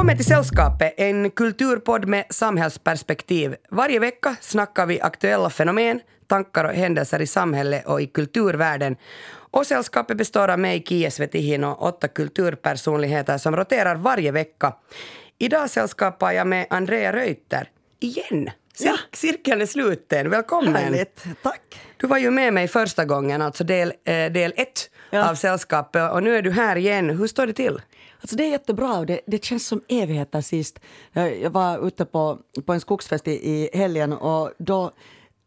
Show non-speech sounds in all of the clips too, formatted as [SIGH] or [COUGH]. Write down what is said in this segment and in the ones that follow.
Välkommen till Sällskapet, en kulturpodd med samhällsperspektiv. Varje vecka snackar vi aktuella fenomen, tankar och händelser i samhället och i kulturvärlden. Och sällskapet består av mig, Kia Svetihin, och åtta kulturpersonligheter som roterar varje vecka. Idag sällskapar jag med Andrea Reuter. Igen! Ja. Cirkeln är sluten. Välkommen! Härligt, tack. Du var ju med mig första gången, alltså del, eh, del ett Ja. av sällskapet, och nu är du här igen. Hur står det till? Alltså det är jättebra och det, det känns som evigheter sist. Jag, var ute på, på en skogsfest i, i helgen och då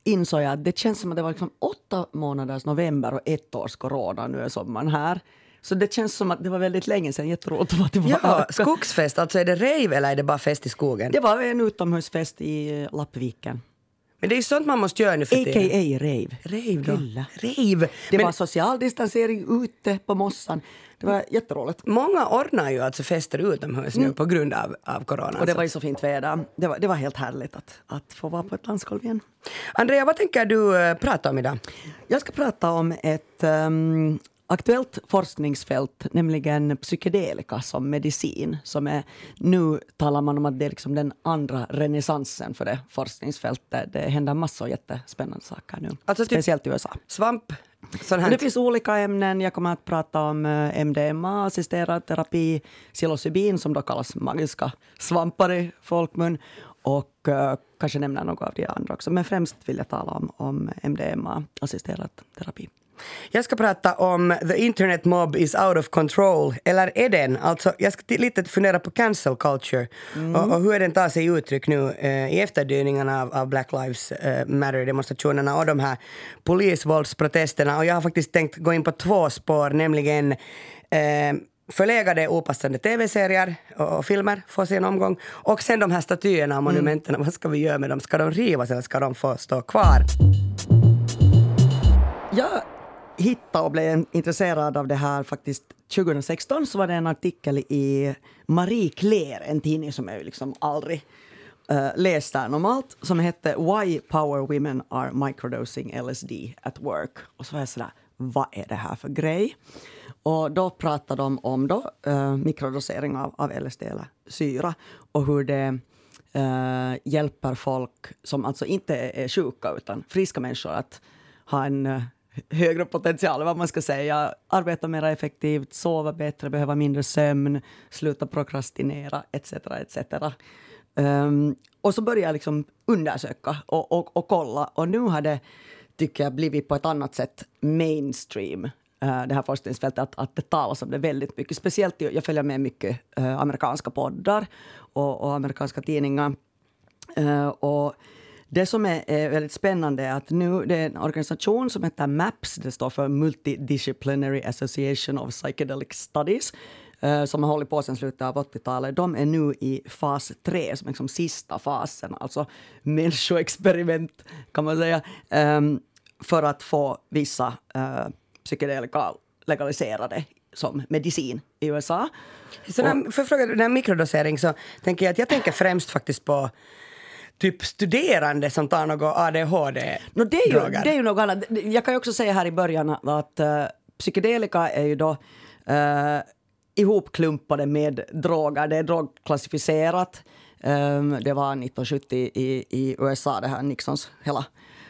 insåg jag att det känns som att det var liksom åtta månaders november och ett års corona. Nu är sommaren här. Så det känns som att det var väldigt länge sedan. Jätteroligt att vara tillbaka. Ja, skogsfest, alltså är det rave eller är det bara fest i skogen? Det var en utomhusfest i eh, Lappviken. Men det är ju sånt man måste göra nu för tiden. A.k.a. rave. Rave då. Rave. Det Men var social distansering ute på mossan. Det var jätteroligt. många ordnar ju alltså fester utomhus nu på grund av, av corona. Mm. Och det var ju så fint väder. Det var, det var helt härligt att, att få vara på ett dansgolv igen. Andrea, vad tänker du eh, prata om idag? Jag ska prata om ett um, aktuellt forskningsfält, nämligen psykedelika som medicin. Som är, nu talar man om att det är liksom den andra renässansen för det forskningsfältet. Det händer massor av jättespännande saker nu, Alltså typ- speciellt i USA. Svamp? Här. Det finns olika ämnen. Jag kommer att prata om eh, MDMA, assisterad terapi, psilocybin som då kallas magiska svampar i folkmun och uh, kanske nämna några av de andra också. Men främst vill jag tala om, om MDMA, assisterad terapi. Jag ska prata om the internet mob is out of control. Eller är den? Alltså, jag ska lite fundera på cancel culture och, och hur den tar sig uttryck nu eh, i efterdyningarna av, av Black Lives eh, Matter-demonstrationerna och de här polisvåldsprotesterna. Och jag har faktiskt tänkt gå in på två spår, nämligen eh, förlegade opassande tv-serier och, filmer får sin omgång. Och sen de här statyerna och monumenten, vad ska vi göra med dem? Ska de rivas eller ska de få stå kvar? Jag hittade och blev intresserad av det här faktiskt 2016 så var det en artikel i Marie Claire, en tidning som jag liksom aldrig eh, uh, läst där normalt, som hette Why Power Women Are Microdosing LSD at Work. Och så var jag sådär, vad är det här för grej? Och då pratade de om då, uh, mikrodosering av, av LSD eller syra och hur det uh, hjälper folk som alltså inte är sjuka utan friska människor att ha en högre potential, vad man ska säga. Arbeta mer effektivt, sova bättre, behöva mindre sömn, sluta prokrastinera etc. etc. Um, och så började jag liksom undersöka och, och, och kolla och nu har det, tycker jag, blivit på ett annat sätt mainstream eh, det här forskningsfältet, att, att det talas om det väldigt mycket. Speciellt, jag följer med mycket eh, amerikanska poddar och, och amerikanska tidningar. Eh, och det som är, är väldigt spännande är att nu det är en organisation som heter MAPS, det står för Multidisciplinary Association of Psychedelic Studies, eh, som har hållit på sedan slutet av 80-talet. De är nu i fas 3, som är liksom sista fasen, alltså människoexperiment kan man säga, ehm, för att få vissa uh, psykedelika legaliserade som medicin i USA. Så när, för att fråga, den här mikrodosering så tänker jag att jag tänker främst faktiskt på typ studerande som tar något ADHD No, det, är ju, droger. det är ju något annat. Jag kan ju också säga här i början att uh, psykedelika är ju då uh, ihopklumpade med droger. Det är drogklassificerat. Um, det var 1970 i, i USA, det här Nixons hela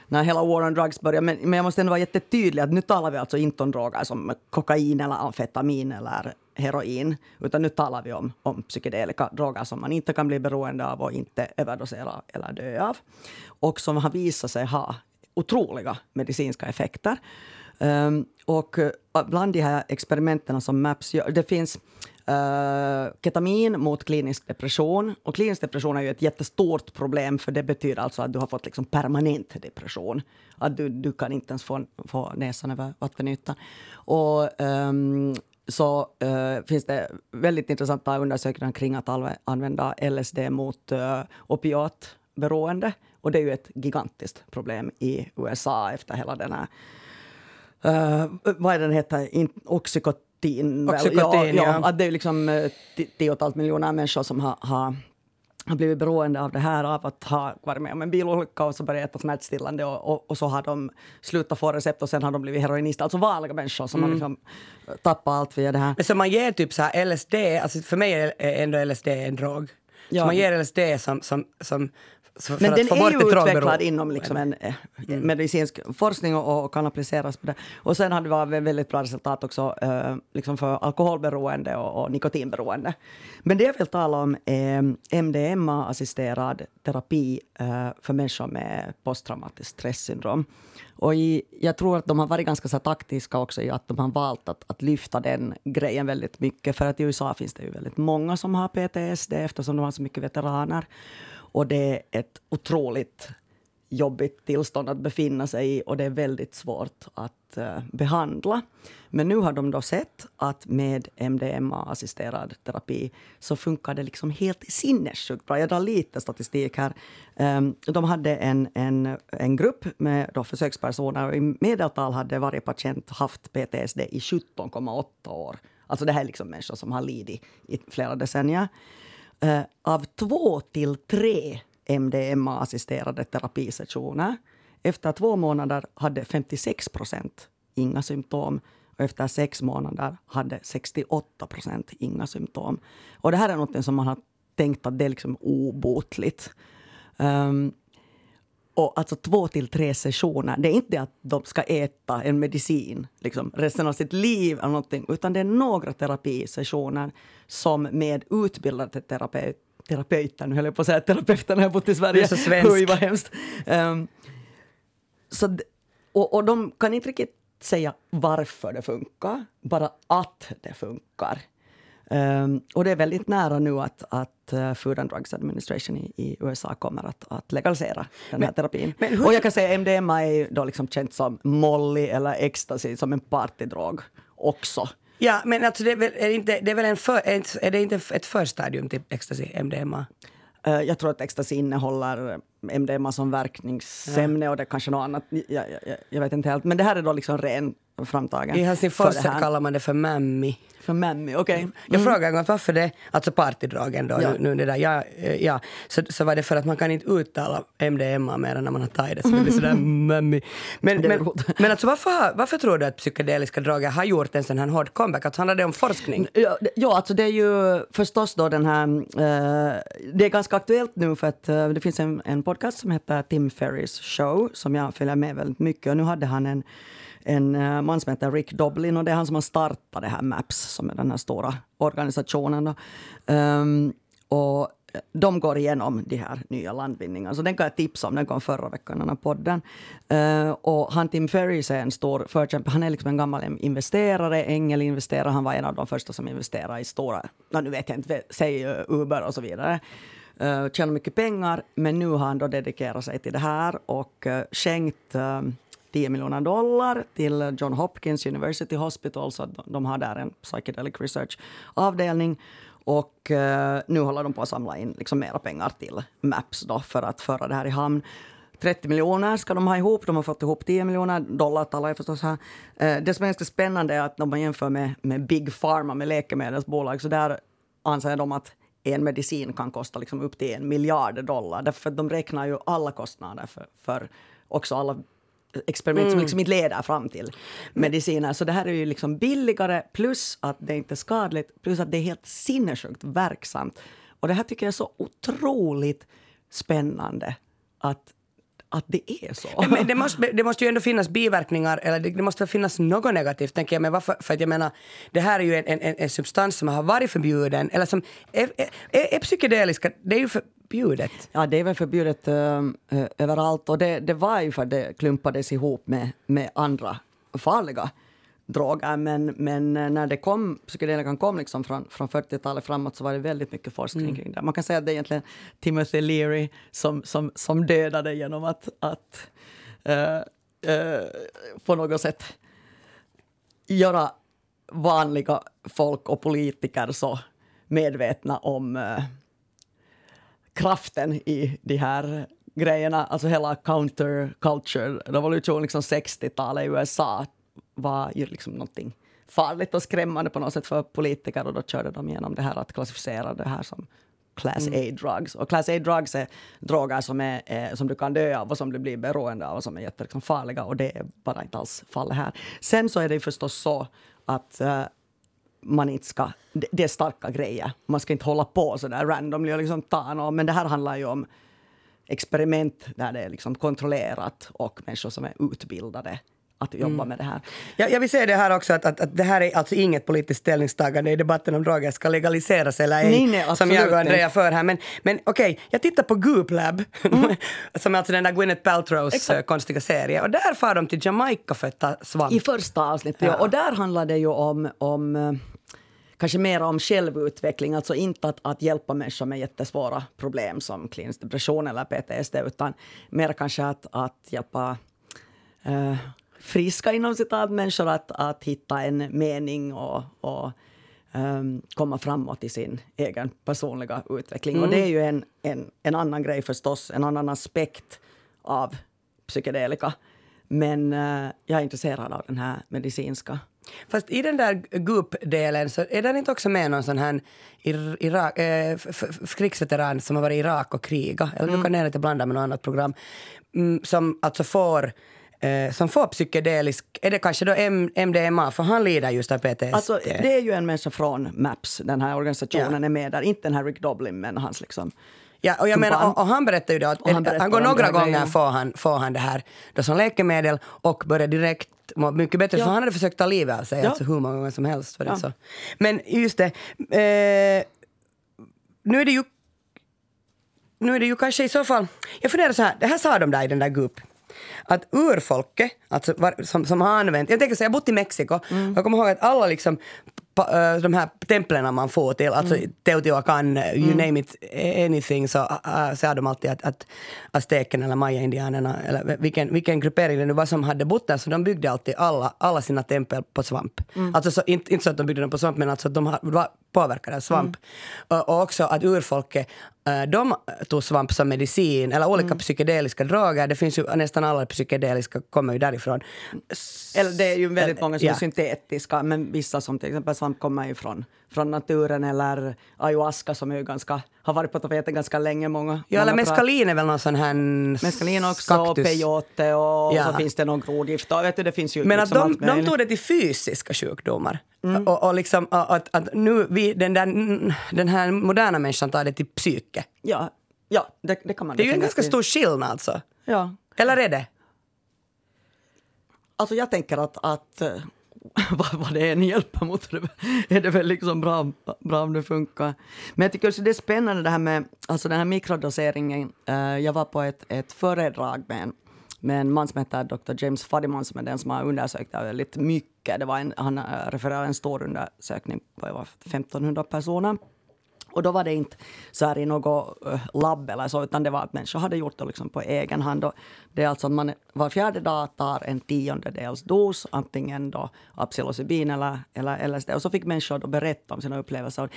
när hela war on drugs började. Men, men jag måste ändå vara jättetydlig att nu talar vi alltså inte om droger som kokain eller amfetamin eller heroin, utan nu talar vi om, om psykedelika droger som man inte kan bli beroende av och inte överdosera eller dö av. Och som har visat sig ha otroliga medicinska effekter. Um, och eh, bland de här experimenten som MAPS gör, det finns uh, ketamin mot klinisk depression. Och klinisk depression är ju ett jättestort problem för det betyder alltså att du har fått liksom permanent depression. Att du, du kan inte ens få, få näsan över vattenytan. Och um, så uh, finns det väldigt intressanta undersökningar kring att använda LSD mot uh, opiatberoende. Och det är ju ett gigantiskt problem i USA efter hela den här Uh, vad är den heter? In, oxycotin. väl? Oxycontin, ja. Att det är liksom tiotals miljoner människor som har, har har blivit beroende av det här, av att ha varit med om en bilolycka och så börjat äta smärtstillande och, och, och, så har de slutat få recept och sen har de blivit heroinister. Alltså vanliga människor som Mm. har liksom tappat allt via det här. Men så man ger typ så här LSD, alltså för mig är ändå LSD en drog. Ja. Så man ger LSD som, som, som för Men den är ju utvecklad inom liksom en eh, medicinsk forskning och, och kan appliceras på det. Och sen hade vi varit väldigt bra resultat också eh, liksom för alkoholberoende och, och nikotinberoende. Men det jag vill tala om är MDMA-assisterad terapi eh, för människor med posttraumatiskt stresssyndrom. Och i, jag tror att de har varit ganska så taktiska också i att de har valt att, att lyfta den grejen väldigt mycket. För att i USA finns det ju väldigt många som har PTSD eftersom de har så mycket veteraner. Och det är ett otroligt jobbigt tillstånd att befinna sig i och det är väldigt svårt att uh, behandla. Men nu har de då sett att med MDMA-assisterad terapi så funkar det liksom helt sinnessjukt bra. Jag drar lite statistik här. Um, de hade en, en, en grupp med då försökspersoner och i medeltal hade varje patient haft PTSD i 17,8 år. Alltså det här är liksom människor som har lidit i flera decennier. Eh, av två till tre MDMA-assisterade terapisessioner efter två månader hade 56 procent inga symptom och efter sex månader hade 68 procent inga symptom. Och det här är något som man har tänkt att det är liksom obotligt. Um, och alltså två till tre sessioner. Det är inte att de ska äta en medicin liksom, resten av sitt liv eller någonting, utan det är några terapisessioner som med utbildade terapeut, terapeuter, nu höll jag på att säga terapeuter när jag bott i Sverige. Du är så svensk. Oj, vad hemskt. Um, så, och, och de kan inte riktigt säga varför det funkar, bara att det funkar. Um, och det är väldigt nära nu att, att uh, Food and Drugs Administration i, i USA kommer att, att legalisera den här terapin. men hur- och jag kan säga MDMA är då liksom känt som Molly eller ecstasy, som en partydrog också. Ja, men alltså det är väl, är det inte, det är väl en för, är det inte ett förstadium till ecstasy, MDMA? Uh, jag tror att ecstasy innehåller MDMA som verkningsämne och det kanske något annat. Jag, jag, jag vet inte helt. Men det här är då liksom ren framtagen. I Helsingfors kallar man det för mammi. För Memmi, okej. Jag frågade en gång varför det, alltså partydrogen då, Ja. nu, nu det där, ja, eh, ja, så, så var det för att man kan inte uttala MDMA mer när man har tagit det, så det blir sådär [LAUGHS] mammi. Men, men, men alltså varför, varför tror du att psykedeliska droger har gjort en sån här hård comeback? Alltså handlar det om forskning? Ja, det- ja, alltså det är ju förstås då den här... eh, det är ganska aktuellt nu för att eh, det finns en, en podcast som heter Tim Ferris show som jag följer med väldigt mycket. Och nu hade han en, en eh, man som heter Rick Doblin och det är han som har startat det här MAPS som är den här stora organisationen. Um, och de går igenom de här nya landvinningarna. Så den kan jag tipsa om. Den kom förra veckan, den här podden. Uh, och han Tim Ferris är en stor förkämpe. Han är liksom en gammal investerare, ängelinvesterare. Han var en av de första som investerade i stora, no, nu vet jag inte, säg eh, Uber och så vidare. Uh, tjänar mycket pengar, men nu har han då dedikerat sig till det här och uh, skänkt uh, 10 miljoner dollar till John Hopkins University Hospital, så de- har där en psychedelic research-avdelning. Och eh, nu håller de på att samla in liksom mera pengar till MAPS då för att föra det här i hamn. 30 miljoner ska de ha ihop. De har fått ihop 10 miljoner dollar talar jag förstås här. Eh, det som är ganska spännande är att om man jämför med, med Big Pharma, med läkemedelsbolag, så där anser de att en medicin kan kosta liksom upp till en miljard dollar. Därför att de räknar ju alla kostnader för, för också alla experiment som liksom inte leder fram till mediciner. Så det här är ju liksom billigare, plus att det inte är skadligt, plus att det är helt sinnessjukt verksamt. Och det här tycker jag är så otroligt spännande att, att det är så. Men, men det, måste, det måste ju ändå finnas biverkningar, eller det, det måste finnas något negativt, tänker jag. Men varför, för att jag menar, det här är ju en, en, en substans som har varit förbjuden, eller som är, är, är, är psykedeliska, det är ju förbjudet. Ja, det är väl förbjudet äh, överallt och det, det var ju för att det klumpades ihop med, med andra farliga droger. Men, men när det kom, psykedelikan kom liksom från, från 40-talet framåt så var det väldigt mycket forskning kring det. Man kan säga att det är egentligen Timothy Leary som, som, som dödade genom att, att äh, äh, på något sätt göra vanliga folk och politiker så medvetna om äh, kraften i de här grejerna, alltså hela counterculture-revolutionen, liksom 60-talet i USA var ju liksom någonting farligt och skrämmande på något sätt för politiker och då körde de igenom det här att klassificera det här som Class A-drugs. Och Class A-drugs är droger som, är, eh, som du kan dö av och som du blir beroende av och som är jättefarliga liksom, och det är bara inte alls fallet här. Sen så är det förstås så att eh, man inte ska... Det, det är starka grejer. Man ska inte hålla på så där randomly och liksom ta något. Men det här handlar ju om experiment där det är liksom kontrollerat och människor som är utbildade att jobba mm. med det här. Ja, jag vill säga det här också att, att, att, det här är alltså inget politiskt ställningstagande i debatten om droger ska legaliseras eller ej, nej, nej, som jag och Andrea för här. Men, men okej, okay, jag tittar på Goop Lab, mm. [LAUGHS] som är alltså den där Gwyneth Paltrows Exakt. Eh, konstiga serie, och där far de till Jamaica för att ta svamp. I första avsnittet, ja. Och där handlar det ju om, om eh, kanske mer om självutveckling, alltså inte att, att hjälpa människor med jättesvåra problem som klinisk depression eller PTSD, utan mer kanske att, att hjälpa uh, friska inom citat människor att, att hitta en mening och, och um, komma framåt i sin egen personliga utveckling. Mm. Och det är ju en, en, en annan grej förstås, en annan aspekt av psykedelika. Men uh, jag är intresserad av den här medicinska. Fast i den där Goop-delen så är det inte också med någon sån här Irak, eh, krigsveteran som har varit i Irak och krigat, eller mm. nu kan inte blanda med något annat program, mm, som alltså får eh, som får psykedelisk, är det kanske då M MDMA, för han lider just av PTSD? Alltså, det är ju en människa från MAPS, den här organisationen ja. är med där, inte den här Rick Doblin men hans liksom Ja, och jag menar, och, och, han berättar ju då att han, han går några gånger får han, får han det här då som läkemedel och börjar direkt må mycket bättre, ja. för han hade försökt ta livet av sig ja. alltså hur många gånger som helst. För det, så. Men just det, eh, nu är det ju nu är det ju kanske i så fall, jag funderar så här, det här sa de där i den där GUP att urfolket, alltså var, som, som har använt, jag tänker så jag har bott i Mexiko, mm. jag kommer ihåg att alla liksom de här templen man får till, alltså mm. Teotihuacan, you mm. name it, anything, så uh, säger de alltid att, att aztekerna eller maya-indianerna, eller vilken, vilken gruppering det nu var som hade bott där, så de byggde alltid alla, alla sina tempel på svamp. Mm. Alltså så, inte, inte så att de byggde dem på svamp, men alltså de var påverkade av svamp. Mm. Och, och, också att urfolket, de tog svamp som medicin, eller olika mm. psykedeliska droger, det finns ju nästan alla psykedeliska kommer ju därifrån. Eller det är ju väldigt många som ja. är syntetiska, men vissa som till exempel svamp kommer ju från, från naturen eller ayahuasca som är ganska, har varit på tapeten ganska länge. Många, ja, eller meskalin är väl någon sån här Meskalin också, kaktus. peyote och ja. så finns det någon grodgift. Vet du, det finns ju Men liksom att de, de tog det till fysiska sjukdomar. Mm. Och, och liksom, att, att nu vi, den, där, den här moderna människan tar det till psyke. Ja, ja det, det kan man Det är ju en ganska stor skillnad alltså. Ja. Eller är det? Alltså jag tänker att, att [LAUGHS] vad, vad det än hjälper mot det [LAUGHS] är det väl liksom bra, bra om det funkar. Men jag tycker också det är spännande det här med alltså den här mikrodoseringen. Uh, jag var på ett, ett föredrag med en, med en man som heter Dr. James Fadiman som är den som har undersökt det väldigt mycket. Det var en, han eh, refererade en stor undersökning på 1500 personer. Och då var det inte så här i något eh, labb eller så, utan det var att människor hade gjort det liksom på egen hand. Och det är alltså att man var fjärde dag tar en tiondels dos, antingen då psilocybin eller, eller LSD. Och så fick människor då berätta om sina upplevelser.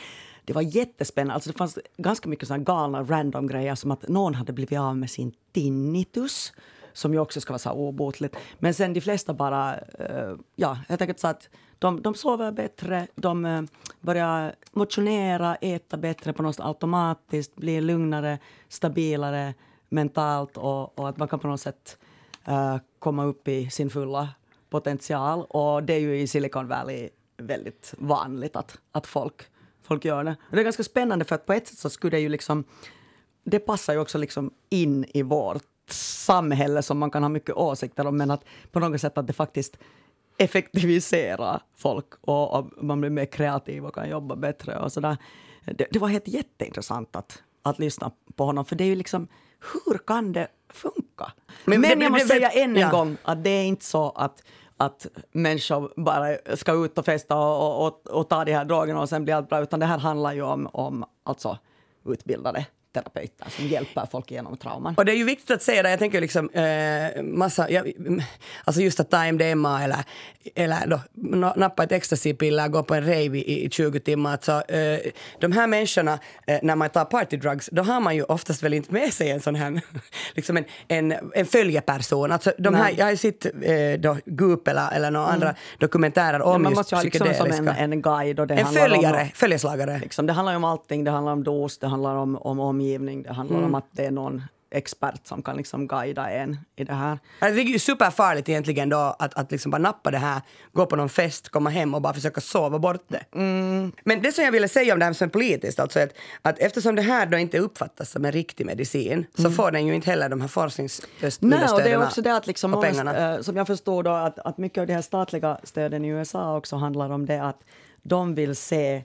Det var jättespännande. Alltså det fanns ganska mycket såna galna random grejer som att någon hade blivit av med sin tinnitus som ju också ska vara så obotligt. Men sen de flesta bara, uh, ja, helt enkelt så att de, de sover bättre, de uh, börjar motionera, äta bättre på något automatiskt, blir lugnare, stabilare mentalt och, och att man kan på något sätt uh, komma upp i sin fulla potential. Och det är ju i Silicon Valley väldigt vanligt att, att folk, folk gör det. Och det är ganska spännande för att på ett sätt så skulle det ju liksom det passar ju också liksom in i vårt samhälle som man kan ha mycket åsikter om, men att på något sätt att det faktiskt effektiviserar folk och, och man blir mer kreativ och kan jobba bättre och sådär. Det, det var helt jätteintressant att, att lyssna på honom, för det är ju liksom, hur kan det funka? Men, men jag måste säga än en ja. gång att det är inte så att att människor bara ska ut och festa och, och, och, ta de här drogerna och sen blir allt bra, utan det här handlar ju om, om alltså utbildade terapeuter som hjälper folk genom trauman. Och det är ju viktigt att säga det, jag tänker liksom eh, massa, ja, alltså just att ta MDMA eller, eller då, nappa ett ecstasy-piller, gå på en rave i, i 20 timmar. Alltså, eh, de här människorna, eh, när man tar partydrugs, då har man ju oftast väl inte med sig en sån här, [LAUGHS] liksom en, en, en följeperson. Alltså, de här, jag har ju sett eh, då, Goop eller, eller några mm. andra dokumentärer om ja, man måste ju ha liksom som en, en guide. Och det en följare, om, följeslagare. Liksom, det handlar ju om allting, det handlar om dos, det handlar om, om omgivning, det handlar mm. om att det är någon expert som kan liksom guida en i det här. Det är ju superfarligt egentligen då att, att liksom bara nappa det här, gå på någon fest, komma hem och bara försöka sova bort det. Mm. Men det som jag ville säga om det här som är politiskt, alltså att, att eftersom det här då inte uppfattas som en riktig medicin så mm. får den ju inte heller de här forskningsunderstöden Nej, och det är också det att liksom, många, äh, som jag förstår då att, att mycket av de här statliga stöden i USA också handlar om det att de vill se Eh,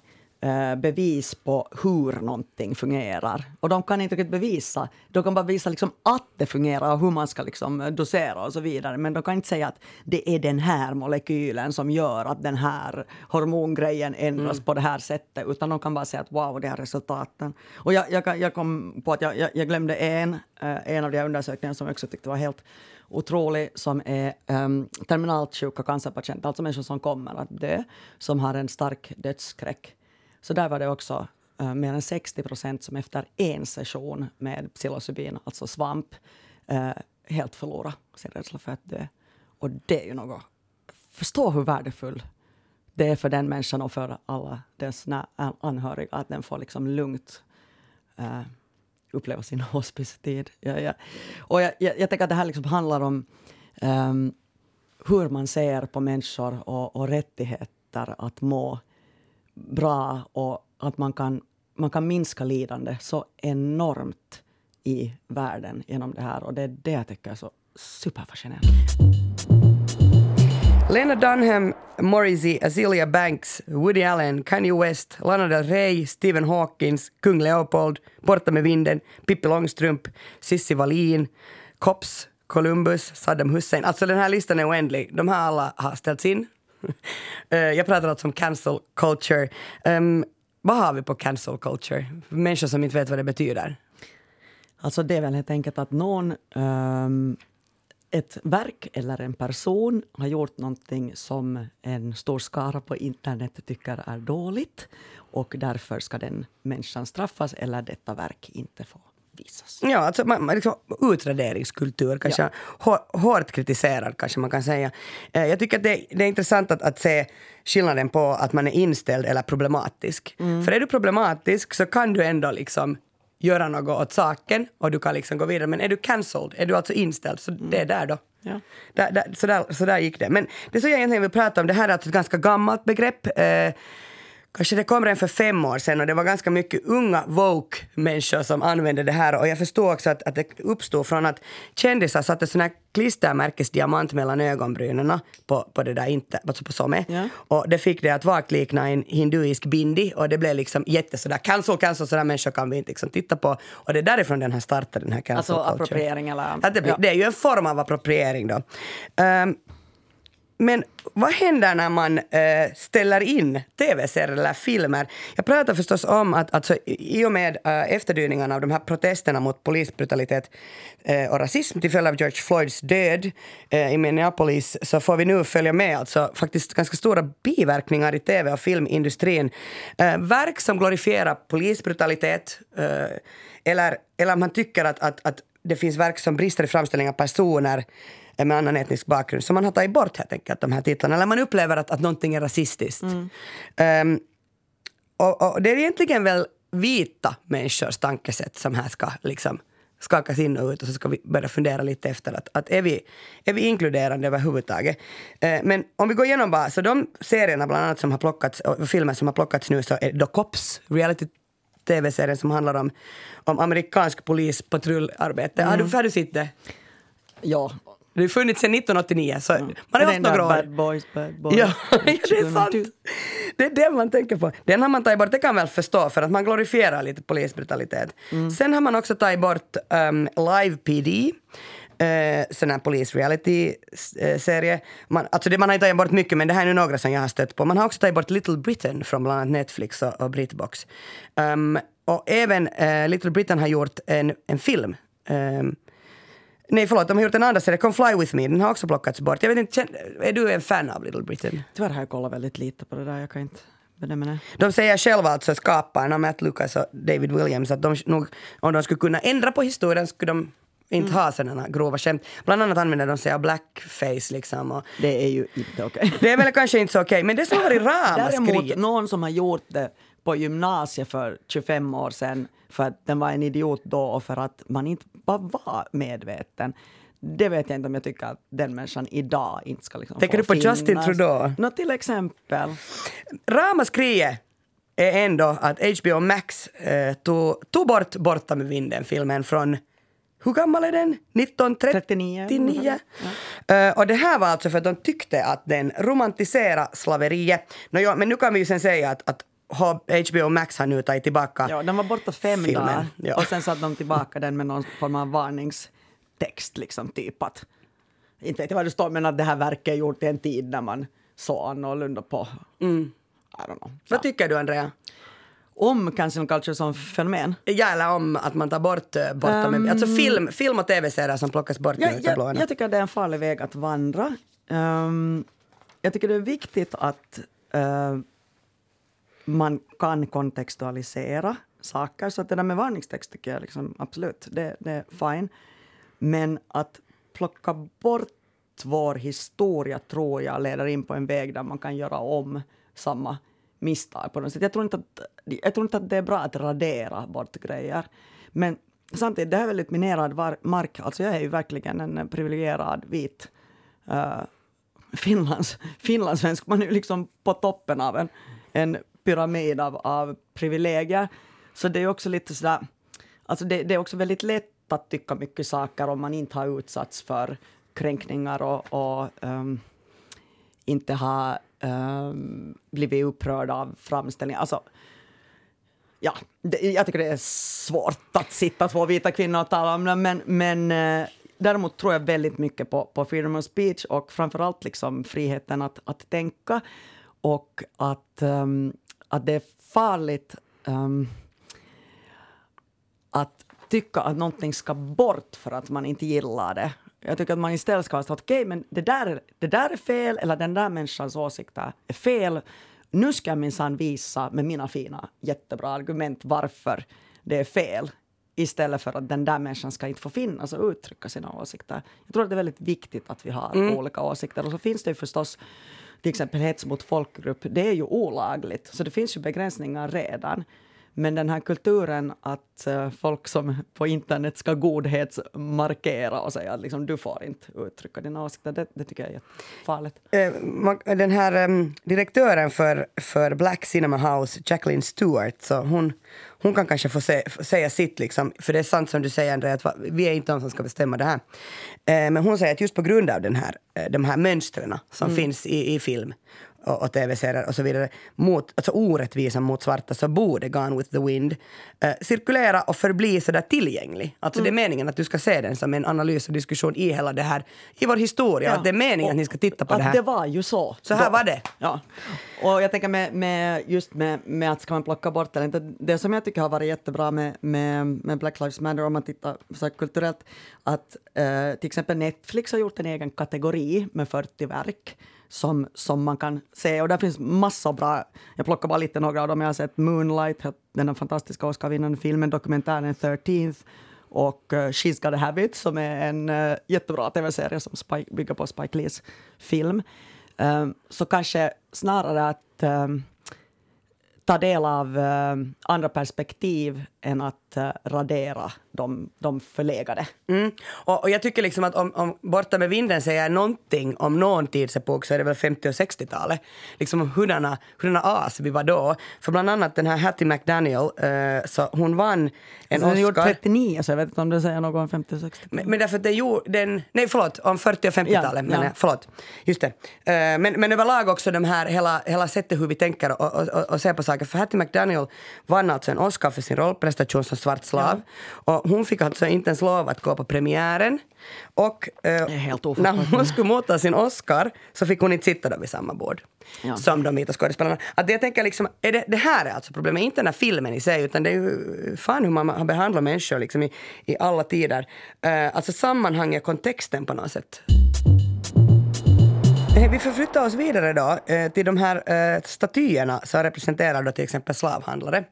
bevis på hur någonting fungerar. Och de kan inte riktigt bevisa. De kan bara visa liksom att det fungerar och hur man ska liksom dosera och så vidare. Men de kan inte säga att det är den här molekylen som gör att den här hormongrejen ändras mm. på det här sättet. Utan de kan bara säga att wow, det är resultaten. Och jag, jag, jag kom på att jag, jag glömde en, eh, en av de här undersökningarna som jag också tyckte var helt otrolig som är um, terminalt sjuka cancerpatienter, alltså människor som kommer att dö, som har en stark dödsskräck. Så där var det också uh, mer än 60 procent som efter en session med psilocybin, alltså svamp, uh, helt förlorade sin rädsla för att dö. Och det är ju något... Förstå hur värdefull det är för den människan och för alla dess anhöriga att den får liksom lugnt uh, uppleva sin [LAUGHS] hospicetid. Ja, ja. Och jag, jag, jag, tänker att det här liksom handlar om um, hur man ser på människor och, och rättigheter att må bra och att man kan, man kan minska lidande så enormt i världen genom det här. Och det är det jag tycker är så superfascinerande. Lena Dunham, Morrissey, Azealia Banks, Woody Allen, Kanye West, Lana Del Rey, Stephen Hawkins, Kung Leopold, Borta med vinden, Pippi Långstrump, Cissi Wallin, Cops, Columbus, Saddam Hussein. Alltså den här listan är oändlig. De här alla har ställts in [LAUGHS] Eh, jag pratar alltså om cancel culture. Um, vad har vi på cancel culture? Människor som inte vet vad det betyder. Alltså det är väl helt enkelt att någon, um, ett verk eller en person har gjort någonting som en stor skara på internet tycker är dåligt och därför ska den människan straffas eller detta verk inte få visas. Ja, alltså man, man liksom, utraderingskultur, kanske ja. hårt kritiserad kanske man kan säga. Eh, jag tycker att det, det är intressant att, att se skillnaden på att man är inställd eller problematisk. Mm. För är du problematisk så kan du ändå liksom göra något åt saken och du kan liksom gå vidare. Men är du cancelled, är du alltså inställd, så mm. det är där då. Ja. Där, där, så, där, så där gick det. Men det som jag egentligen vill prata om, det här är alltså ett ganska gammalt begrepp. Eh, Kanske det kom redan för fem år sedan och det var ganska mycket unga woke-människor som använde det här och jag förstår också att, att det uppstod från att kändisar satte sån här klistermärkesdiamant mellan ögonbrynen på, på det där inte, alltså på Some. Ja. Och det fick det att vagt likna en hinduisk bindi och det blev liksom jätte sådär cancel, cancel, sådär människor kan vi inte liksom titta på. Och det är därifrån den här startade, den här cancel Alltså appropriering eller? Att det, blir, ja. det är ju en form av appropriering då. Um, men vad händer när man äh, ställer in tv-serier eller filmer? Jag pratar förstås om att alltså, i och med äh, efterdyningarna av de här protesterna mot polisbrutalitet äh, och rasism till följd av George Floyds död i Minneapolis så får vi nu följa med alltså faktiskt ganska stora biverkningar i tv och filmindustrin. verk som glorifierar polisbrutalitet eller, eller man tycker att, att, att det finns verk som brister i framställning av personer med annan etnisk bakgrund. Så man har tagit bort helt enkelt de här titlarna. Eller man upplever att, att någonting är rasistiskt. Mm. Um, och, och, det är egentligen väl vita människors tankesätt som här ska liksom skakas in och ut och så ska vi börja fundera lite efter att, att är, vi, är vi inkluderande överhuvudtaget. Eh, men om vi går igenom bara, så de serierna bland annat som har plockats, och filmer som har plockats nu så är The Cops, reality tv-serien som handlar om, om amerikansk polispatrullarbete. Mm. Har, du, har du sett det? Ja, det har funnits sedan 1989, så mm. man har haft några år. Bad boys, bad boys. Ja, [LAUGHS] det är sant. Det är det man tänker på. Den har man tagit bort, det kan man väl förstå, för att man glorifierar lite polisbrutalitet. Mm. Sen har man också tagit bort um, Live PD, eh, sån här polis reality-serie. Man, alltså det, man har tagit bort mycket, men det här är nu några som jag har stött på. Man har också tagit bort Little Britain från bland annat Netflix och, och Britbox. Um, och även eh, Little Britain har gjort en, en film. Ehm, nej, förlåt, de har gjort en andra serie, Come Fly With Me, den har också plockats bort. Jag vet inte, är du en fan av Little Britain? Tyvärr har jag kollat väldigt lite på det där, jag kan inte. De säger själva, alltså skaparna, Matt Lucas och David Williams, att de nog, om de skulle kunna ändra på historien skulle de inte ha sådana grova skämt. Bland annat använder de sig av blackface liksom. Och Det är ju inte okej. det är väl kanske inte så okej, men det som har varit [LAUGHS] Däremot ramaskri. någon som har gjort det på gymnasiet för 25 år sedan för att den var en idiot då och för att man inte bara var medveten. Det vet jag inte om jag tycker att den människan idag inte ska liksom Tänker du på finnas. Justin Trudeau? Nå, till exempel. Ramaskriet är ändå att HBO Max eh, tog, tog bort Borta med vinden-filmen från hur gammal är den? 1939? 39. Eh, och det här var alltså för att de tyckte att den romantiserade slaveriet. Nå, ja, men nu kan vi ju sen säga att, att HBO Max har nu tagit tillbaka Ja, den var borta fem filmen. dagar Ja. och sen satte de tillbaka den med någon form av varningstext. Liksom, typ att, inte vet jag vad det står, men att det här verket är gjort i en tid när man såg annorlunda på... Mm. I don't know. Vad tycker du Andrea? Om cancel culture som fenomen? Ja, eller om att man tar bort uh, Borta med Alltså film, film och tv-serier som plockas bort utav blåa. jag, jag tycker att det är en farlig väg att vandra. Ehm, jag tycker det är viktigt att eh, man kan kontextualisera saker. Så att det där med varningstext tycker jag liksom, absolut, det, det är fine. Men att plocka bort vår historia tror jag leder in på en väg där man kan göra om samma misstag på något sätt. Jag tror inte att, jag tror inte att det är bra att radera bort grejer. Men samtidigt, det här är väldigt minerad mark. Alltså jag är ju verkligen en privilegierad vit uh, Finlands, finlandssvensk. Man är ju liksom på toppen av en, en pyramid av, av privilegier. Så det är också lite sådär, alltså det, det är också väldigt lätt att tycka mycket saker om man inte har utsatts för kränkningar och, och um, inte har um, blivit upprörd av framställningar. Alltså, ja, det, jag tycker det är svårt att sitta två vita kvinnor och tala om det, men, men eh, däremot tror jag väldigt mycket på, på freedom of speech och framförallt liksom friheten att, att tänka och att, ehm, att det är farligt ehm, att tycka att någonting ska bort för att man inte gillar det. Jag tycker att man istället ska säga okej, men det där, är- det där är fel eller den där människans åsikter är fel. Nu ska jag minsann visa med mina fina jättebra argument varför det är fel istället för att den där människan ska inte få finnas och uttrycka sina åsikter. Jag tror att det är väldigt viktigt att vi har olika åsikter. Och så finns det ju förstås till exempel hets mot folkgrupp. Det är ju olagligt, så det finns ju begränsningar redan. Men den här kulturen att eh, folk som på internet ska godhetsmarkera och säga att liksom, du får inte uttrycka dina åsikter, det, det tycker jag är jättefarligt. Eh, den här em, direktören för, för Black Cinema House, Jacqueline Stewart, så hon, hon kan kanske få, se, få säga sitt, liksom, för det är sant som du säger Andrea, att vi är inte de som ska bestämma det här. Eh, men hon säger att just på grund av den här, de här mönstren som finns i, i film och, och tv-serier och så vidare, mot, alltså orättvisan mot svarta, så borde Gone with the Wind eh, cirkulera och förbli sådär tillgänglig. Alltså det är meningen att du ska se den som en analys och diskussion i hela det här, i vår historia, att det är meningen att ni ska titta på det här. det var ju så. Så här då. var det. Ja. Och jag tänker med, med just med, med att ska man plocka bort eller inte. Det som jag tycker har varit jättebra med, med, med Black Lives Matter om man tittar så kulturellt, att eh, till exempel Netflix har gjort en egen kategori med 40 verk som, som man kan se. Och där finns massor bra, jag plockar bara lite några av dem. Jag har sett Moonlight, den här fantastiska Oscar-vinnande filmen, dokumentären 13th och eh, She's got a habit som är en uh, jättebra tv-serie som Spike, bygger på Spike Lees film. Um, så kanske snarare att um, ta del av um, andra perspektiv än att eh, radera de, de förlegade. Mm. Och, och jag tycker liksom att om, om Borta med vinden säger någonting om någon tidsepok så är det väl 50 och 60-talet. Liksom om hurdana, hurdana as vi var då. För bland annat den här Hattie McDaniel, eh, så hon vann en Den är gjord Oscar. 39, så jag vet inte om det säger något om 50 och 60 Men, men därför att den gjorde den, nej förlåt, om 40 och 50-talet Ja, ja. jag, förlåt. Just det. Eh, men, men överlag också de här, hela, hela sättet hur vi tänker och, och, och, och ser på saker. För Hattie McDaniel vann alltså en Oscar för sin rollprestation som svart slav. Och hon fick alltså inte ens lov att gå på premiären. Och eh, när hon skulle motta sin Oscar så fick hon inte sitta där vid samma bord Ja. som de vita skådespelarna. Att jag tänker liksom, är det, det här är alltså problemet, inte den här filmen i sig utan det är ju fan hur man har behandlat människor liksom i, i alla tider. Eh, alltså sammanhanget, kontexten på något sätt. Eh, Vi förflyttar oss vidare då eh, till de här eh, statyerna som representerar då till exempel slavhandlare.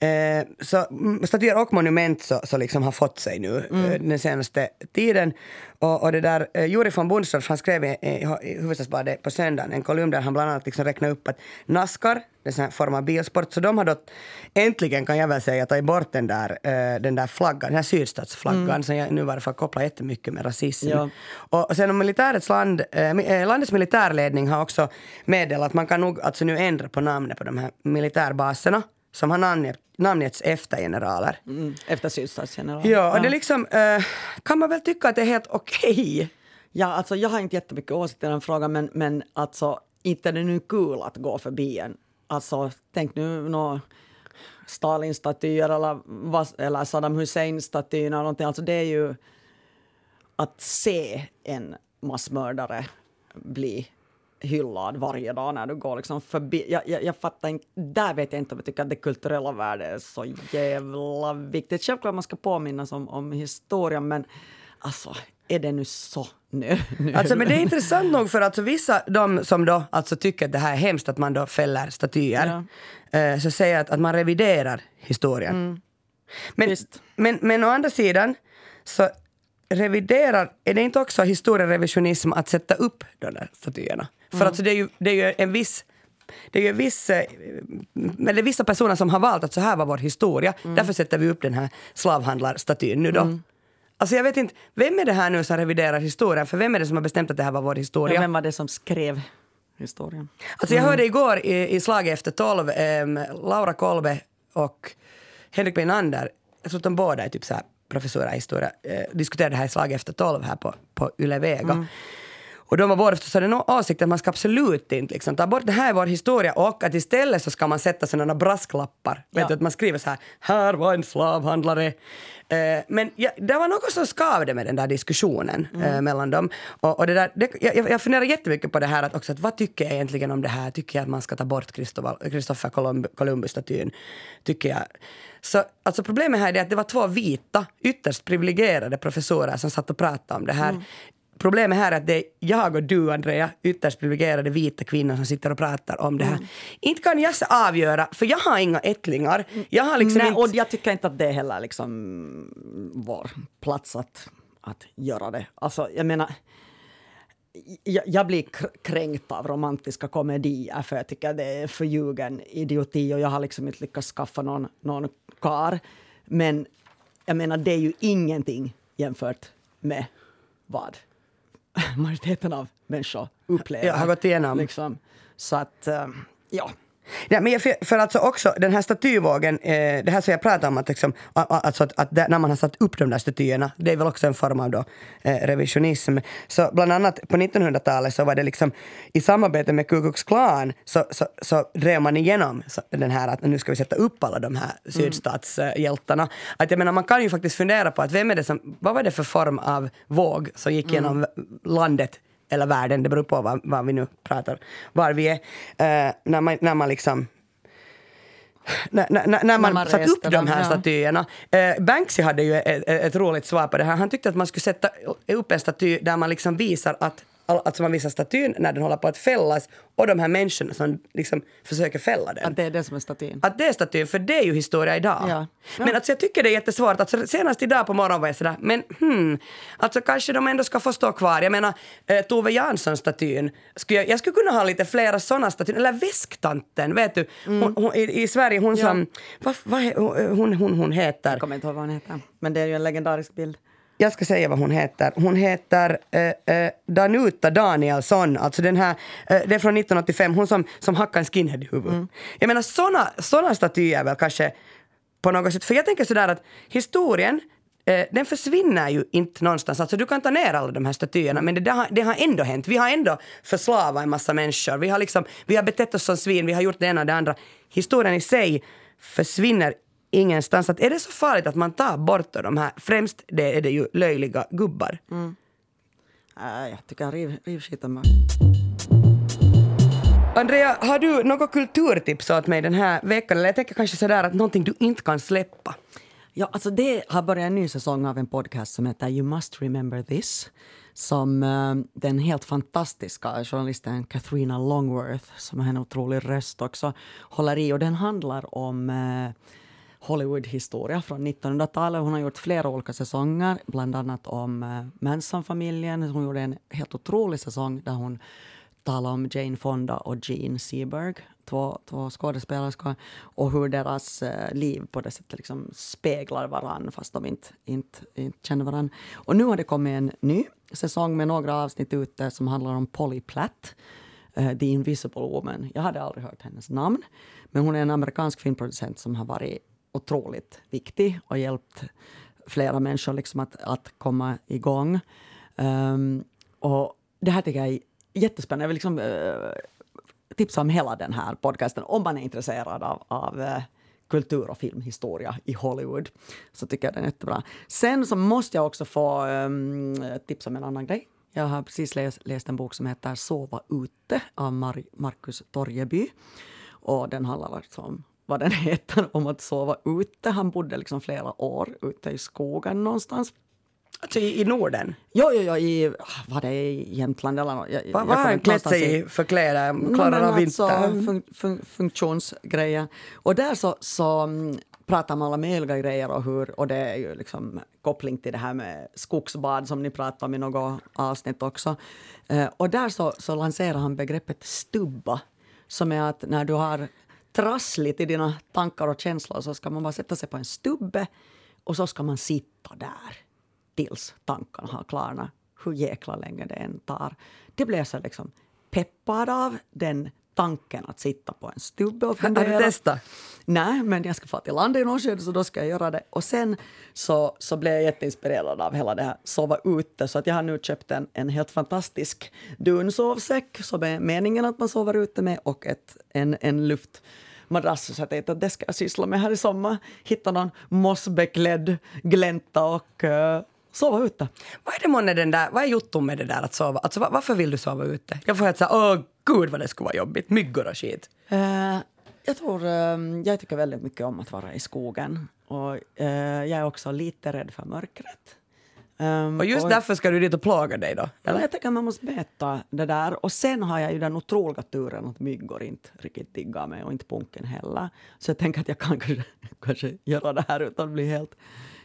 Eh, så mm, statyer och monument så, så liksom har fått sig nu eh, den senaste tiden. Och, och det där, eh, Juri von Bundstorff han skrev i, i, i Hufvudstadsbladet på söndagen en kolumn där han bland annat liksom räknade upp att Nascar, det är en form av bilsport, så de har då äntligen kan jag väl säga tagit bort den där, den där flaggan, den här sydstatsflaggan som jag nu i varje fall kopplar jättemycket med rasism. Ja. Och och sen om militärets land, landets militärledning har också meddelat att man kan nog alltså nu ändra på namnet på de här militärbaserna som har namngett, namngetts efter generaler. Mm, efter sydstatsgeneralen. Ja, och det liksom, eh, kan man väl tycka att det är helt okej. Ja, alltså jag har inte jättemycket åsikter i den frågan, men, men alltså inte är det nu kul att gå förbi en. Alltså, tänk nu nå Stalin-statyer eller, eller Saddam Hussein-statyn eller någonting. Alltså det är ju att se en massmördare bli hyllad varje dag när du går liksom förbi. Jag, jag, jag fattar inte, där vet jag inte om jag tycker att det kulturella värdet är så jävla viktigt. Självklart man ska påminnas om, om historien, men alltså är det nu så nu? [LAUGHS] nu? Alltså, men det är intressant nog för alltså vissa, de som då alltså tycker att det här är hemskt att man då fäller statyer, eh, så säger att, att man reviderar historien. Men, Visst. men, men å andra sidan så reviderar, är det inte också historierevisionism att sätta upp de där statyerna? För alltså det är ju, det är ju en viss det är ju viss, eh, men det är vissa personer som har valt att så här var vår historia, därför sätter vi upp den här slavhandlarstatyn nu då. Alltså jag vet inte, vem är det här nu som reviderar historien? För vem är det som har bestämt att det här var vår historia? Ja, vem var det som skrev historien? Alltså jag hörde igår i, i Slaget efter tolv, ehm, Laura Kolbe och Henrik Beinander, jag tror att de båda är typ så här professorer i historia, eh, diskuterade det här i Slaget efter tolv här på, på Yle Vega. Och de var båda förstås hade någon åsikt att man ska absolut inte liksom, ta bort det här är vår historia och att istället så ska man sätta sådana brasklappar. Vet Ja. du, att man skriver så här, här var en slavhandlare. Eh, men ja, det var något som skavde med den där diskussionen eh, mellan dem. Och, och det där, det, jag, jag funderar jättemycket på det här att också, att vad tycker jag egentligen om det här? Tycker jag att man ska ta bort Columb- Columbus-statyn? Tycker jag. Så alltså problemet här är att det var två vita, ytterst privilegierade professorer som satt och pratade om det här. Problemet här är att det är jag och du, Andrea, ytterst privilegierade vita kvinnor som sitter och pratar om det här. Inte kan jag avgöra, för jag har inga ättlingar. Jag har liksom Nej, inte... och jag tycker inte att det är heller liksom vår plats att, att göra det. Alltså, jag menar, jag, jag blir kr- kränkt av romantiska komedier för jag tycker det är förljugen idioti och jag har liksom inte lyckats skaffa någon, någon kar. Men jag menar, det är ju ingenting jämfört med vad [LAUGHS] majoriteten av människor upplever. Jag har gått igenom. Liksom. Så att, eh, ja. Ja, men för, för alltså också den här statyvågen, eh, det här som jag pratade om, att, liksom, alltså att, att där, när man har satt upp de där statyerna, det är väl också en form av då, eh, revisionism. Så bland annat på 1900-talet så var det liksom i samarbete med Ku Klux Klan så, så, så drev man igenom så, den här att nu ska vi sätta upp alla de här sydstatshjältarna. Att jag menar, man kan ju faktiskt fundera på att vem är det som, vad var det för form av våg som gick genom landet eller världen, det beror på vad, vad vi nu pratar, var vi är. Eh, när, man, när man liksom när, när, när man, man satt upp de här ja. statyerna. Eh, Banksy hade ju ett, ett roligt svar på det här. Han tyckte att man skulle sätta upp en staty där man liksom visar att Alltså man visar statyn när den håller på att fällas och de här människorna som liksom försöker fälla den. Att det är det som är statyn. Att det är statyn, för det är ju historia idag. Ja. Men alltså jag tycker det är jättesvårt. Alltså senast idag på morgonen var jag sådär, men hmm, alltså kanske de ändå ska få stå kvar. Jag menar, eh, Tove Jansson-statyn, skulle jag, jag skulle kunna ha lite flera sådana statyer. Eller Väsktanten, vet du? Hon, hon, i, I Sverige, hon Ja. som, vad, vad, he- hon, hon, hon heter, Jag kommer inte ihåg vad hon heter. Men det är ju en legendarisk bild. Jag ska säga vad hon heter. Hon heter eh, eh, Danuta Danielsson, alltså den här, eh, det är från 1985, hon som, som hackade en skinhead i huvudet. Jag menar såna, såna statyer väl kanske på något sätt, för jag tänker sådär att historien eh, den försvinner ju inte någonstans. Alltså du kan ta ner alla de här statyerna men det, det, har, det har ändå hänt. Vi har ändå förslavat en massa människor. Vi har, liksom, vi har betett oss som svin, vi har gjort det ena och det andra. Historien i sig försvinner ingenstans. Att är det så farligt att man tar bort de här, främst det är det ju löjliga gubbar. Äh, jag tycker riv, riv skiten bara. Andrea, har du något kulturtips åt mig den här veckan? Eller jag tänker kanske sådär att någonting du inte kan släppa. Ja, alltså det har börjat en ny säsong av en podcast som heter You must remember this. Som eh, den helt fantastiska journalisten Katharina Longworth, som har en otrolig röst också, håller i. Och den handlar om eh, Hollywood-historia från 1900-talet. Hon har gjort flera olika säsonger, bland annat om eh, Manson-familjen. Hon gjorde en helt otrolig säsong där hon talar om Jane Fonda och Gene Seberg, två, två skådespelerskor, och hur deras eh, liv på det sättet liksom speglar varann fast de inte, inte, inte känner varann. Och nu har det kommit en ny säsong med några avsnitt ute som handlar om Polly Platt, eh, The Invisible Woman. Jag hade aldrig hört hennes namn, men hon är en amerikansk filmproducent som har varit otroligt viktig och hjälpt flera människor liksom att, att komma igång. Um, och det här tycker jag är jättespännande. Jag vill liksom, uh, tipsa om hela den här podcasten om man är intresserad av, av uh, kultur och filmhistoria i Hollywood. Så tycker jag den är jättebra. Sen så måste jag också få um, tipsa om en annan grej. Jag har precis läst, läst en bok som heter Sova ute av Mar Marcus Torjeby. Och den handlar alltså om vad den [LAUGHS] heter, om att sova ute. Han bodde liksom flera år ute i skogen någonstans. Alltså i, i Norden? Jo, jo, jo, i, var det i Jämtland eller något? Jag, Vad har han klätt sig i för kläder? Klarar av alltså, fun, fun, funktionsgrejer. Och där så, så mm, pratar man om alla möjliga grejer och hur, och det är ju liksom koppling till det här med skogsbad som ni pratade om i något avsnitt också. Eh, och där så, så lanserar han begreppet stubba, som är att när du har trassligt i dina tankar och känslor så ska man bara sätta sig på en stubbe och så ska man sitta där tills tankarna har klarnat, hur jäkla länge det än tar. Det blev så liksom peppad av den tanken att sitta på en stubbe och Har du fundera. testat? Nej, men jag ska få till land i skede så då ska jag göra det. Och sen så, så blev jag jätteinspirerad av hela det här sova ute så att jag har nu köpt en, en helt fantastisk dunsovsäck som är meningen att man sover ute med och ett, en, en luftmadrass så jag tänkte att det ska jag syssla med här i sommar. Hitta någon mossbeklädd glänta och uh, sova ute. Vad är det månne den där, vad är jotton med det där att sova? Alltså va- varför vill du sova ute? Jag får helt såhär, åh gud vad det skulle vara jobbigt, myggor och skit. Eh, jag tror, eh, jag tycker väldigt mycket om att vara i skogen. Och eh, jag är också lite rädd för mörkret. Um, Och just därför ska du dit och plåga dig då? Eller? Jag tycker man måste mäta det där. Och sen har jag ju den otroliga turen att myggor inte riktigt diggar mig och inte punken heller. Så jag tänker att jag kan [LAUGHS] kanske, kanske göra det här utan att bli helt,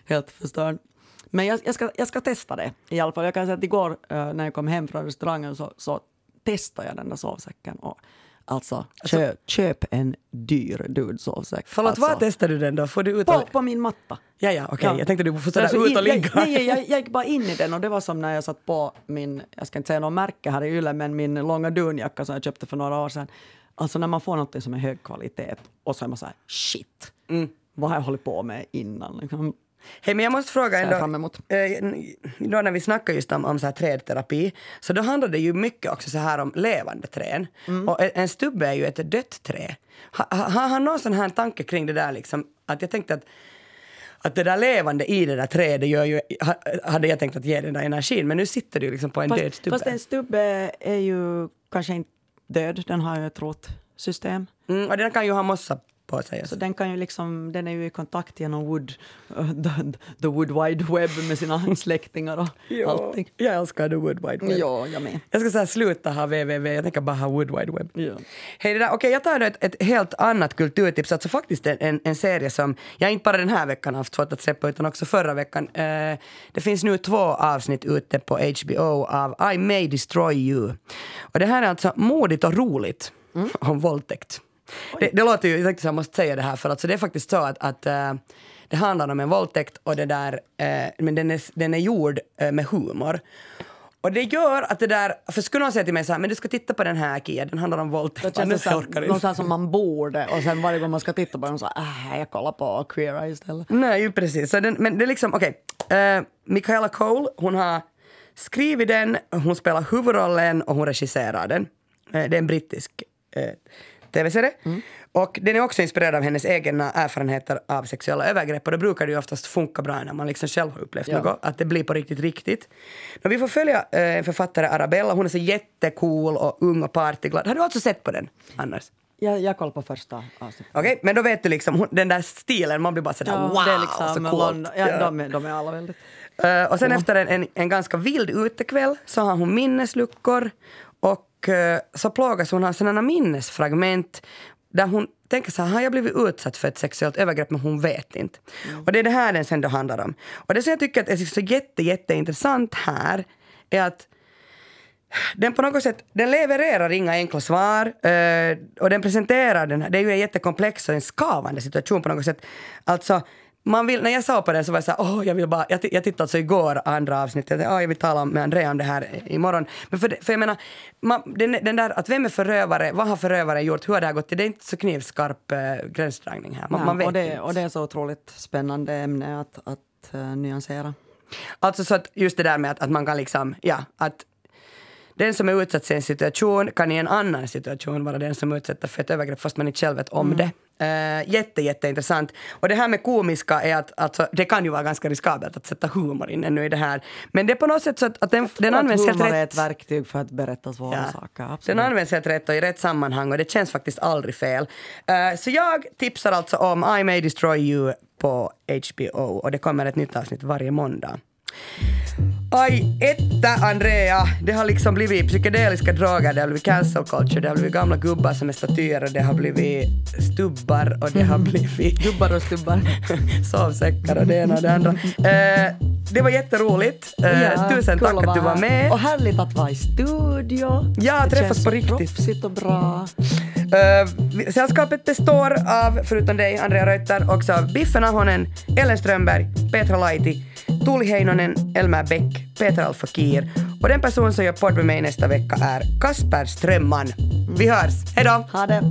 helt förstörd. Men jag, jag, ska, jag ska testa det i alla fall. Jag kan säga att igår när jag kom hem från restaurangen så, så testade jag den där sovsäcken. Och, alltså, köp, köp en dyr dudsovsäck. Förlåt, alltså, var testade du den då? Får du ut på, på min matta. Ja, ja, okej. Ja. Jag tänkte du får Så sådär alltså, ut och ligga. Jag, nej, jag, jag gick bara in i den och det var som när jag satt på min, jag ska inte säga någon märke här i Yle, men min långa dunjacka som jag köpte för några år sedan. Alltså när man får något som är hög kvalitet och så är man så här, shit, Mm. vad har jag hållit på med innan? Hej, men jag måste fråga ändå. fram emot. Eh, då när vi snackar just om, om så här trädterapi, så då handlar det ju mycket också så här om levande träd. Mm. Och en, stubbe är ju ett dött trä. Ha- ha- Har han någon sån här tanke kring det där liksom? Att jag tänkte att att det där levande i det där trädet gör ju, ha- hade jag tänkt att ge den där energin, men nu sitter du liksom på en död Fast, stubbe. fast en stubbe är ju kanske inte död, den har ju ett rotsystem. Mm, och den kan ju ha mossa på sig. Så den, kan ju liksom, den är ju i kontakt genom wood, uh, the, the wood wide web med sina [LAUGHS] släktingar och Ja, allting. jag älskar the wood wide web. Ja, jag med. Jag ska säga sluta ha www, jag tänker bara ha wood wide web. Ja. Hej, det där, okej, jag tar då ett, ett helt annat kulturtips, alltså faktiskt en, en, en serie som jag inte bara den här veckan haft svårt att släppa utan också förra veckan. Eh, det finns nu två avsnitt ute på HBO av I may destroy you. Och det här är alltså modigt och roligt om våldtäkt. Det, det låter ju, jag måste säga det här för att så det är faktiskt så att, att eh, det handlar om en våldtäkt och det där, eh, men den är, den är gjord eh, med humor. Och det gör att det där, för skulle någon säga till mig så här, men du ska titta på den här Kia, den handlar om våldtäkt. Det känns någonstans som man borde och sen varje gång man ska titta på den så äh, jag kollar på Queer Eye istället. Nej, ju precis. Så den, men det är liksom, okej. Okay. Michaela Cole, hon har skrivit den, hon spelar huvudrollen och hon regisserar den. Eh, det är en brittisk eh, tv-serie. Och den är också inspirerad av hennes egna erfarenheter av sexuella övergrepp. Och då brukar det ju oftast funka bra när man liksom själv har upplevt Ja. något. Att det blir på riktigt riktigt. Men vi får följa eh, en författare, Arabella. Hon är så jättecool och ung och partyglad. Har du alltså sett på den, Anders? Jag, jag kollade på första avsnittet. Okej, men då vet du liksom, den där stilen, man blir bara sådär wow, det är liksom så coolt. London. Ja, De, är, de är alla väldigt... Eh, och sen efter en, en, en ganska vild utekväll så har hon minnesluckor så plågas hon av sådana minnesfragment där hon tänker så här, har jag blivit utsatt för ett sexuellt övergrepp men hon vet inte. Och det är det här den sen då handlar om. Och det som jag tycker att är så jätte, jätteintressant här är att den på något sätt, den levererar inga enkla svar eh, och den presenterar den här, det är ju en jättekomplex och en skavande situation på något sätt. Alltså, man vill, när jag såg på den så var jag så åh, jag vill bara, jag, jag tittade alltså igår andra avsnittet, åh, jag vill tala med Andrea om det här imorgon. Men för, för jag menar, man, den, den där att vem är förövare, vad har förövaren gjort, hur har det här gått till, det är inte så knivskarp eh, gränsdragning här. Man, Ja, man vet och, det, inte. och det är så otroligt spännande ämne att, att uh, nyansera. Alltså så att just det där med att, att man kan liksom, ja, att den som är utsatt i en situation kan i en annan situation vara den som utsätter för ett övergrepp fast man inte själv vet om det. Uh, jätte, jätteintressant. Och det här med komiska är att alltså, det kan ju vara ganska riskabelt att sätta humor in ännu i det här. Men det är på något sätt så att, att den, den används helt humor är rätt. ett verktyg för att berätta svåra Ja. saker. Den Absolut. används helt rätt och i rätt sammanhang och det känns faktiskt aldrig fel. Eh, så jag tipsar alltså om I May Destroy You på HBO och det kommer ett nytt avsnitt varje måndag. Aj, etta Andrea, det har liksom blivit psykedeliska droger, det har blivit cancel culture, det har blivit gamla gubbar som är statyer och det har blivit stubbar och det har blivit [LAUGHS] Dubbar och stubbar. [LAUGHS] sovsäckar och det ena och det andra. Eh, det var jätteroligt. Eh, Ja, tusen tack att du var med. Och härligt att vara i studio. Ja, det träffas känns på så riktigt. proffsigt och bra. Uh, sällskapet består av, förutom dig, Andrea Reuter, också av Biffen Ahonen, Ellen Strömberg, Petra Laiti, Tuuli Heinonen, Elmer Bäck, Peter Alfakir och den person som gör podd med mig nästa vecka är Kasper Strömman. Vi hörs, hejdå! Ha det.